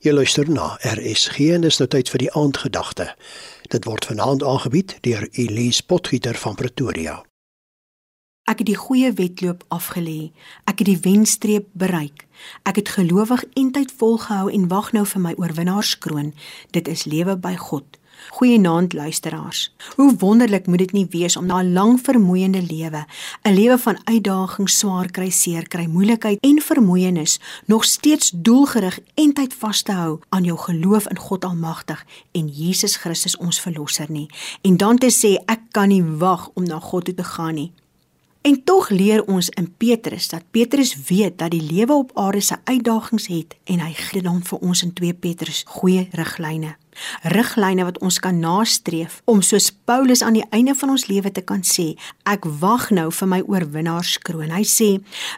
Jy luister na RSG en dis nou tyd vir die aandgedagte. Dit word vanaand aangebied deur Elise Potgieter van Pretoria. Ek het die goeie wedloop afgelê. Ek het die wenstreep bereik. Ek het gelowig en tyd volgehou en wag nou vir my oorwinnaarskroon. Dit is lewe by God. Goeienaand luisteraars. Hoe wonderlik moet dit nie wees om na 'n lang vermoeiende lewe, 'n lewe van uitdagings, swaar kry, seer kry, moeilikheid en vermoeienis, nog steeds doelgerig en tyd vas te hou aan jou geloof in God Almagtig en Jesus Christus ons verlosser nie. En dan te sê ek kan nie wag om na God toe te gaan nie. En tog leer ons in Petrus dat Petrus weet dat die lewe op aarde se uitdagings het en hy gee dan vir ons in 2 Petrus goeie riglyne riglyne wat ons kan nastreef om soos Paulus aan die einde van ons lewe te kan sê ek wag nou vir my oorwinnaarskroon. Hy sê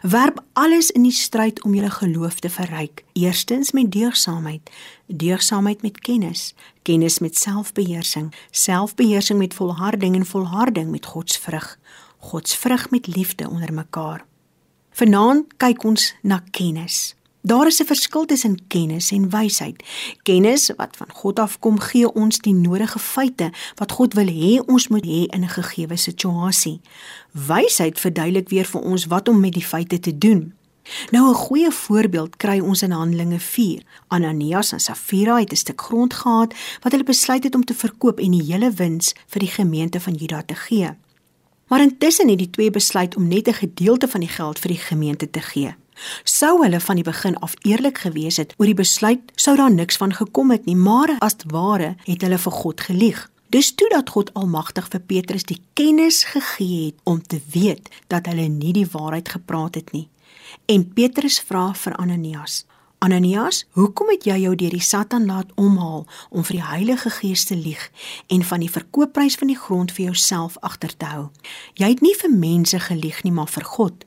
werp alles in die stryd om julle geloof te verryk. Eerstens met deugsaamheid deugsaamheid met kennis kennis met selfbeheersing selfbeheersing met volharding en volharding met God se vrug God se vrug met liefde onder mekaar. Vanaand kyk ons na kennis Daar is 'n verskil tussen kennis en wysheid. Kennis wat van God afkom, gee ons die nodige feite wat God wil hê ons moet hê in 'n gegeewe situasie. Wysheid verduidelik weer vir ons wat om met die feite te doen. Nou 'n goeie voorbeeld kry ons in Handelinge 4. Ananias en Safira het 'n stuk grond gehad wat hulle besluit het om te verkoop en die hele wins vir die gemeente van Juda te gee. Maar intussen het die twee besluit om net 'n gedeelte van die geld vir die gemeente te gee. Sou hulle van die begin af eerlik gewees het oor die besluit, sou daar niks van gekom het nie, maar as ware het hulle vir God gelieg. Dis toe dat God Almagtig vir Petrus die kennis gegee het om te weet dat hulle nie die waarheid gepraat het nie. En Petrus vra vir Ananias: Ananias, hoekom het jy jou deur die Satan laat omhaal om vir die Heilige Gees te lieg en van die verkoopprys van die grond vir jouself agter te hou? Jy het nie vir mense gelieg nie, maar vir God.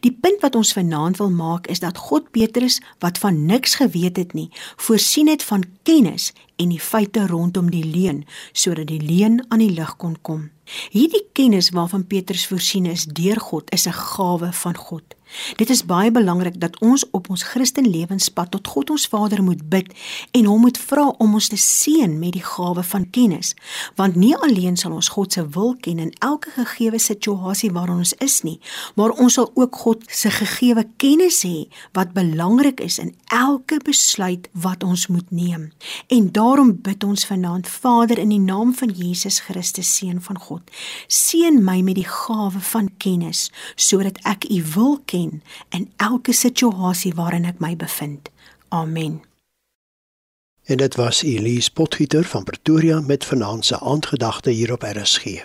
Die punt wat ons vanaand wil maak is dat God Petrus wat van niks geweet het nie, voorsien het van kennis en die feite rondom die leuen sodat die leuen aan die lig kon kom. Hierdie kennis waarvan Petrus voorsien is deur God is 'n gawe van God. Dit is baie belangrik dat ons op ons Christen lewenspad tot God ons Vader moet bid en hom moet vra om ons te seën met die gawe van kennis, want nie alleen sal ons God se wil ken in elke gegeewe situasie waarin ons is nie, maar ons sal ook God se gegeewe kennis hê wat belangrik is in elke besluit wat ons moet neem. En daarom bid ons vanaand Vader in die naam van Jesus Christus seun van God, seën my met die gawe van kennis sodat ek U wil ken ken in elke situasie waarin ek my bevind. Amen. En dit was Elise Potgieter van Pretoria met vanaand se aandgedagte hier op RSG.